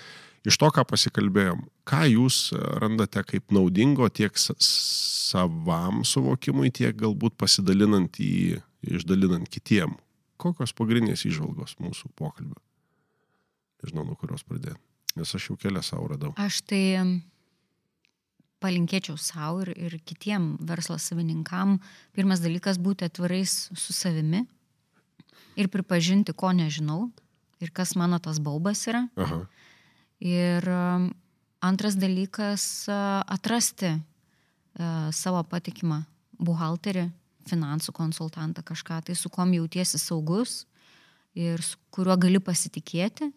[SPEAKER 3] Iš to, ką pasikalbėjom, ką jūs randate kaip naudingo tiek savam suvokimui, tiek galbūt pasidalinant į, išdalinant kitiem, kokios pagrindinės išvalgos mūsų pokalbio? Nežinau, nuo kurios pradėti, nes aš jau kelią savo radau.
[SPEAKER 5] Aš tai palinkėčiau savo ir, ir kitiem verslo savininkam. Pirmas dalykas - būti atvirais su savimi ir pripažinti, ko nežinau ir kas mano tas baubas yra. Aha. Ir antras dalykas - atrasti savo patikimą buhalterį, finansų konsultantą kažką, tai su kom jautiesi saugus ir su kuriuo gali pasitikėti.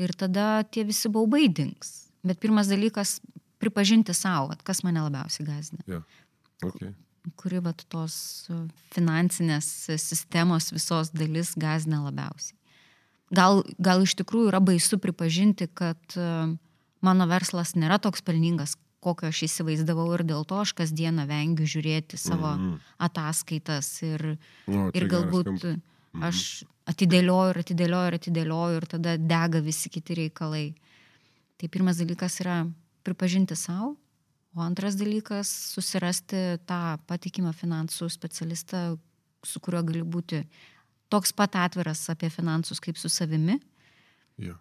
[SPEAKER 5] Ir tada tie visi baubai dings. Bet pirmas dalykas - pripažinti savo, kas mane labiausiai gazina.
[SPEAKER 3] Yeah. Okay.
[SPEAKER 5] Kuri vat tos finansinės sistemos visos dalis gazina labiausiai. Gal, gal iš tikrųjų yra baisu pripažinti, kad mano verslas nėra toks pelningas, kokio aš įsivaizdavau ir dėl to aš kasdieną vengiu žiūrėti savo mm -hmm. ataskaitas ir,
[SPEAKER 3] no,
[SPEAKER 5] ir galbūt mm -hmm. aš atidėlioju ir atidėlioju ir atidėlioju ir tada dega visi kiti reikalai. Tai pirmas dalykas yra pripažinti savo, o antras dalykas susirasti tą patikimą finansų specialistą, su kuriuo gali būti toks pat atviras apie finansus kaip su savimi.
[SPEAKER 3] Ja.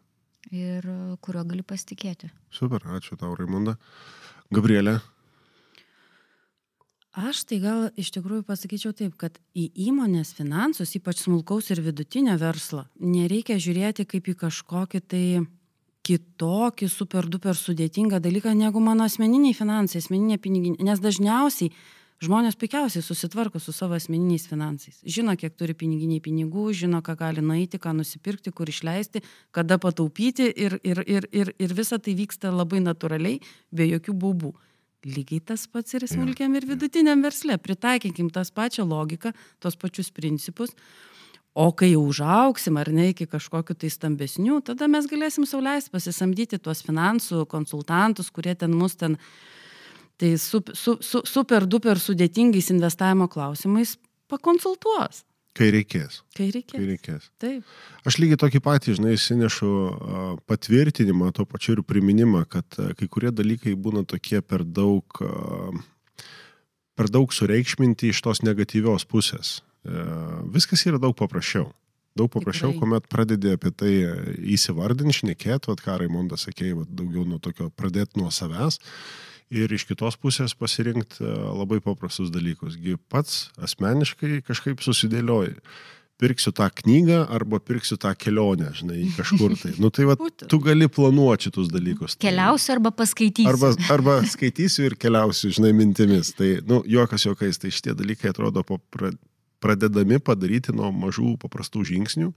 [SPEAKER 5] Ir kuriuo gali pasitikėti.
[SPEAKER 3] Super, ačiū tau, Raimunda. Gabrielė.
[SPEAKER 4] Aš tai gal iš tikrųjų pasakyčiau taip, kad į įmonės finansus, ypač smulkaus ir vidutinio verslo, nereikia žiūrėti kaip į kažkokį tai kitokį super duper sudėtingą dalyką negu mano asmeniniai finansai, asmeninė piniginė. Nes dažniausiai žmonės puikiausiai susitvarko su savo asmeniniais finansais. Žino, kiek turi piniginiai pinigų, žino, ką gali nueiti, ką nusipirkti, kur išleisti, kada pataupyti ir, ir, ir, ir, ir visa tai vyksta labai natūraliai, be jokių baubų. Lygiai tas pats ir smulkiam ir vidutiniam versle. Pritaikykim tas pačią logiką, tos pačius principus. O kai jau užauksim ar ne iki kažkokiu tai stambesnių, tada mes galėsim sauliaisti pasisamdyti tuos finansų konsultantus, kurie ten mus ten uh, tai su, su, su, super duper sudėtingais investavimo klausimais pakonsultuos.
[SPEAKER 3] Kai reikės.
[SPEAKER 4] Kai reikės.
[SPEAKER 3] Kai reikės.
[SPEAKER 4] Taip.
[SPEAKER 3] Aš lygiai tokį patį, žinai, įsinešu patvirtinimą, to pačiu ir priminimą, kad kai kurie dalykai būna tokie per daug per daug sureikšminti iš tos negatyvios pusės. E, viskas yra daug paprasčiau. Daug paprasčiau, Tikrai. kuomet pradedi apie tai įsivardinti, šnekėti, ką Raimondas sakė, vat, daugiau nuo tokio pradėti nuo savęs ir iš kitos pusės pasirinkti e, labai paprastus dalykus. Gi pats asmeniškai kažkaip susidėlioji pirksiu tą knygą arba pirksiu tą kelionę, žinai, kažkur tai. Nu tai va, tu gali planuoti šitus dalykus.
[SPEAKER 5] Tai, keliausiu arba paskaitysiu.
[SPEAKER 3] Arba, arba skaitysiu ir keliausiu, žinai, mintimis. Tai, nu, juokas juokais, tai šitie dalykai atrodo pradedami padaryti nuo mažų paprastų žingsnių.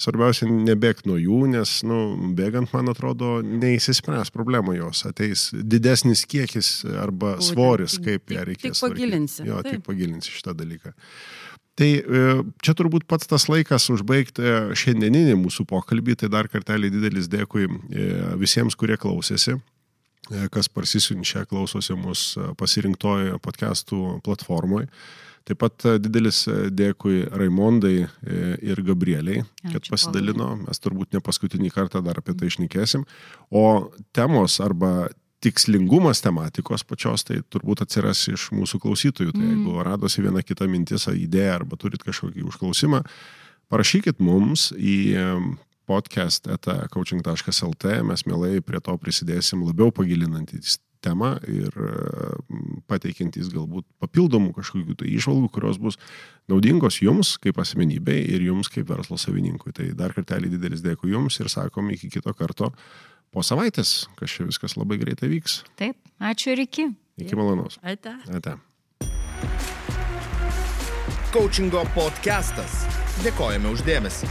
[SPEAKER 3] Svarbiausia, nebėgti nuo jų, nes, nu, bėgant, man atrodo, neįsispręs problema jos. Ateis didesnis kiekis arba Būtent, svoris, kaip ją reikės.
[SPEAKER 4] Tik pagilinsi.
[SPEAKER 3] Jo, Taip. tik pagilinsi šitą dalyką. Tai e, čia turbūt pats tas laikas užbaigti šiandieninį mūsų pokalbį, tai dar kartelį didelis dėkui e, visiems, kurie klausėsi, e, kas parsisiunčia, klausosi mus pasirinktoje podcastų platformoje. Taip pat didelis dėkui Raimondai ir Gabrieliai, kad pasidalino, mes turbūt ne paskutinį kartą dar apie tai išnekėsim. O temos arba tikslingumas tematikos pačios, tai turbūt atsiras iš mūsų klausytojų. Tai jeigu mm. radosi viena kita mintis, idėja arba turit kažkokį užklausimą, parašykit mums į podcast.coaching.lt, mes mielai prie to prisidėsim labiau pagilinantys temą ir pateikintys galbūt papildomų kažkokių tai išvalgų, kurios bus naudingos jums kaip asmenybei ir jums kaip verslo savininkui. Tai dar kartelį didelis dėkui jums ir sakom iki kito karto po savaitės, kas čia viskas labai greitai vyks.
[SPEAKER 5] Taip, ačiū ir iki.
[SPEAKER 3] Iki malonaus.
[SPEAKER 4] Ate.
[SPEAKER 3] Ate.
[SPEAKER 1] Coachingo podcastas. Dėkojame uždėmesi.